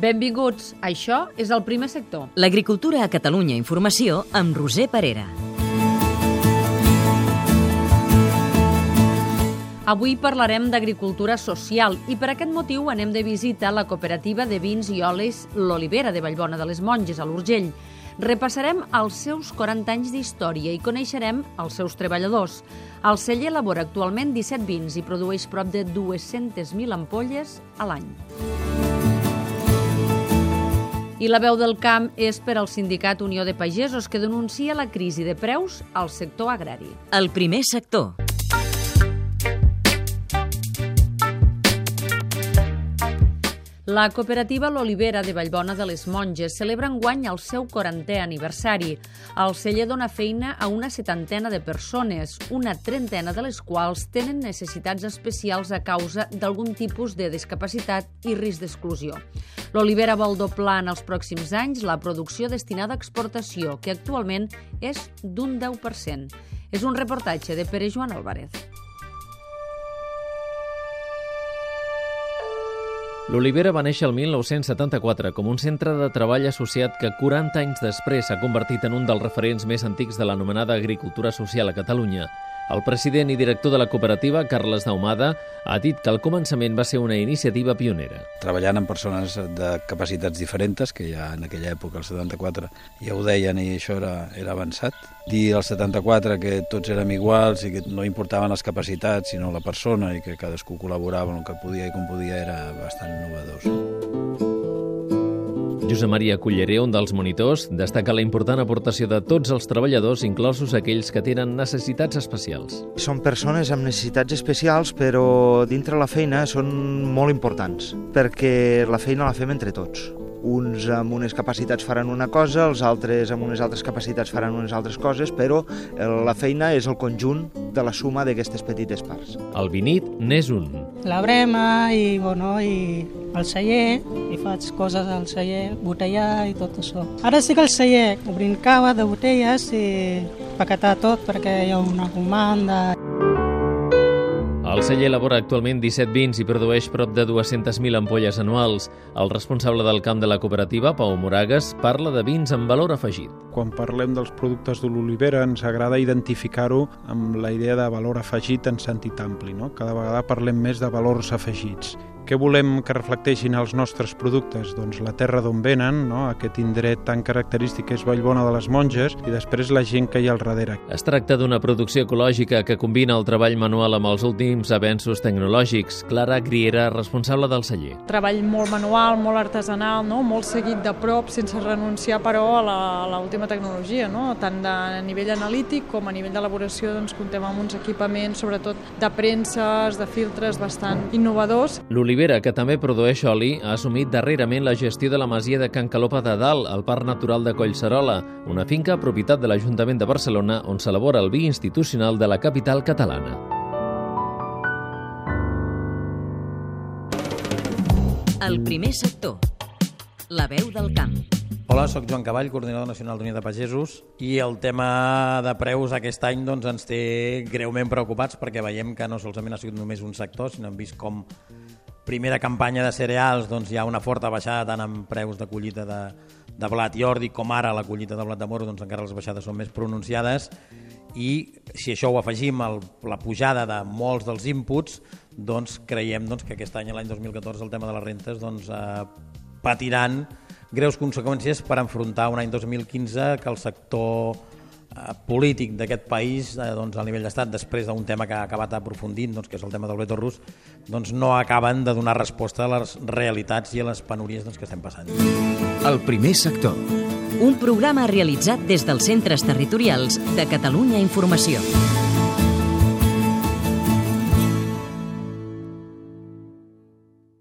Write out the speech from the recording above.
Benvinguts, això és el primer sector. L'agricultura a Catalunya Informació amb Roser Parera. Avui parlarem d'agricultura social i per aquest motiu anem de visita a la cooperativa de vins i olis L'Olivera de Vallbona de les Monges, a l'Urgell. Repassarem els seus 40 anys d'història i coneixerem els seus treballadors. El celler elabora actualment 17 vins i produeix prop de 200.000 ampolles a l'any. I la veu del camp és per al sindicat Unió de Pagesos que denuncia la crisi de preus al sector agrari. El primer sector. La cooperativa L'Olivera de Vallbona de les Monges celebra enguany el seu 40è aniversari. El celler dona feina a una setantena de persones, una trentena de les quals tenen necessitats especials a causa d'algun tipus de discapacitat i risc d'exclusió. L'Olivera vol doblar en els pròxims anys la producció destinada a exportació, que actualment és d'un 10%. És un reportatge de Pere Joan Álvarez. L'Olivera va néixer el 1974 com un centre de treball associat que 40 anys després s'ha convertit en un dels referents més antics de l'anomenada agricultura social a Catalunya. El president i director de la cooperativa, Carles Daumada, ha dit que al començament va ser una iniciativa pionera. Treballant amb persones de capacitats diferents, que ja en aquella època, el 74, ja ho deien i això era, era avançat. Dir al 74 que tots érem iguals i que no importaven les capacitats, sinó la persona i que cadascú col·laborava en el que podia i com podia era bastant innovador. Josep Maria Culleré, un dels monitors, destaca la important aportació de tots els treballadors, inclosos aquells que tenen necessitats especials. Són persones amb necessitats especials, però dintre la feina són molt importants, perquè la feina la fem entre tots. Uns amb unes capacitats faran una cosa, els altres amb unes altres capacitats faran unes altres coses, però la feina és el conjunt de la suma d'aquestes petites parts. El vinit n'és un. La brema i, bueno, i el celler, i faig coses al celler, botellar i tot això. Ara sí que el celler obrint cava de botelles i paquetar tot perquè hi ha una comanda. El celler elabora actualment 17 vins i produeix prop de 200.000 ampolles anuals. El responsable del camp de la cooperativa, Pau Moragues, parla de vins amb valor afegit. Quan parlem dels productes de l'olivera ens agrada identificar-ho amb la idea de valor afegit en sentit ampli. No? Cada vegada parlem més de valors afegits. Què volem que reflecteixin els nostres productes? Doncs la terra d'on venen, no? aquest indret tan característic que és Vallbona de les Monges, i després la gent que hi ha al darrere. Es tracta d'una producció ecològica que combina el treball manual amb els últims avenços tecnològics. Clara Griera, responsable del celler. Treball molt manual, molt artesanal, no? molt seguit de prop, sense renunciar, però, a l'última tecnologia, no? tant de, a nivell analític com a nivell d'elaboració doncs, comptem amb uns equipaments, sobretot de premses, de filtres bastant innovadors. L'Olivera, que també produeix oli, ha assumit darrerament la gestió de la masia de Can Calopa de Dalt, al Parc Natural de Collserola, una finca propietat de l'Ajuntament de Barcelona on s'elabora el vi institucional de la capital catalana. El primer sector. La veu del camp. Hola, sóc Joan Cavall, coordinador nacional d'Unió de Pagesos i el tema de preus aquest any doncs, ens té greument preocupats perquè veiem que no solament ha sigut només un sector, sinó hem vist com primera campanya de cereals doncs, hi ha una forta baixada tant en preus de collita de, de blat i ordi com ara la collita de blat de moro, doncs encara les baixades són més pronunciades. I si això ho afegim a la pujada de molts dels inputs, doncs creiem doncs, que aquest any, l'any 2014, el tema de les rentes doncs, eh, patiran greus conseqüències per enfrontar un any 2015 que el sector polític d'aquest país eh, doncs, a nivell d'estat, després d'un tema que ha acabat aprofundint, doncs, que és el tema del veto rus, doncs, no acaben de donar resposta a les realitats i a les penúries doncs, que estem passant. El primer sector. Un programa realitzat des dels centres territorials de Catalunya Informació.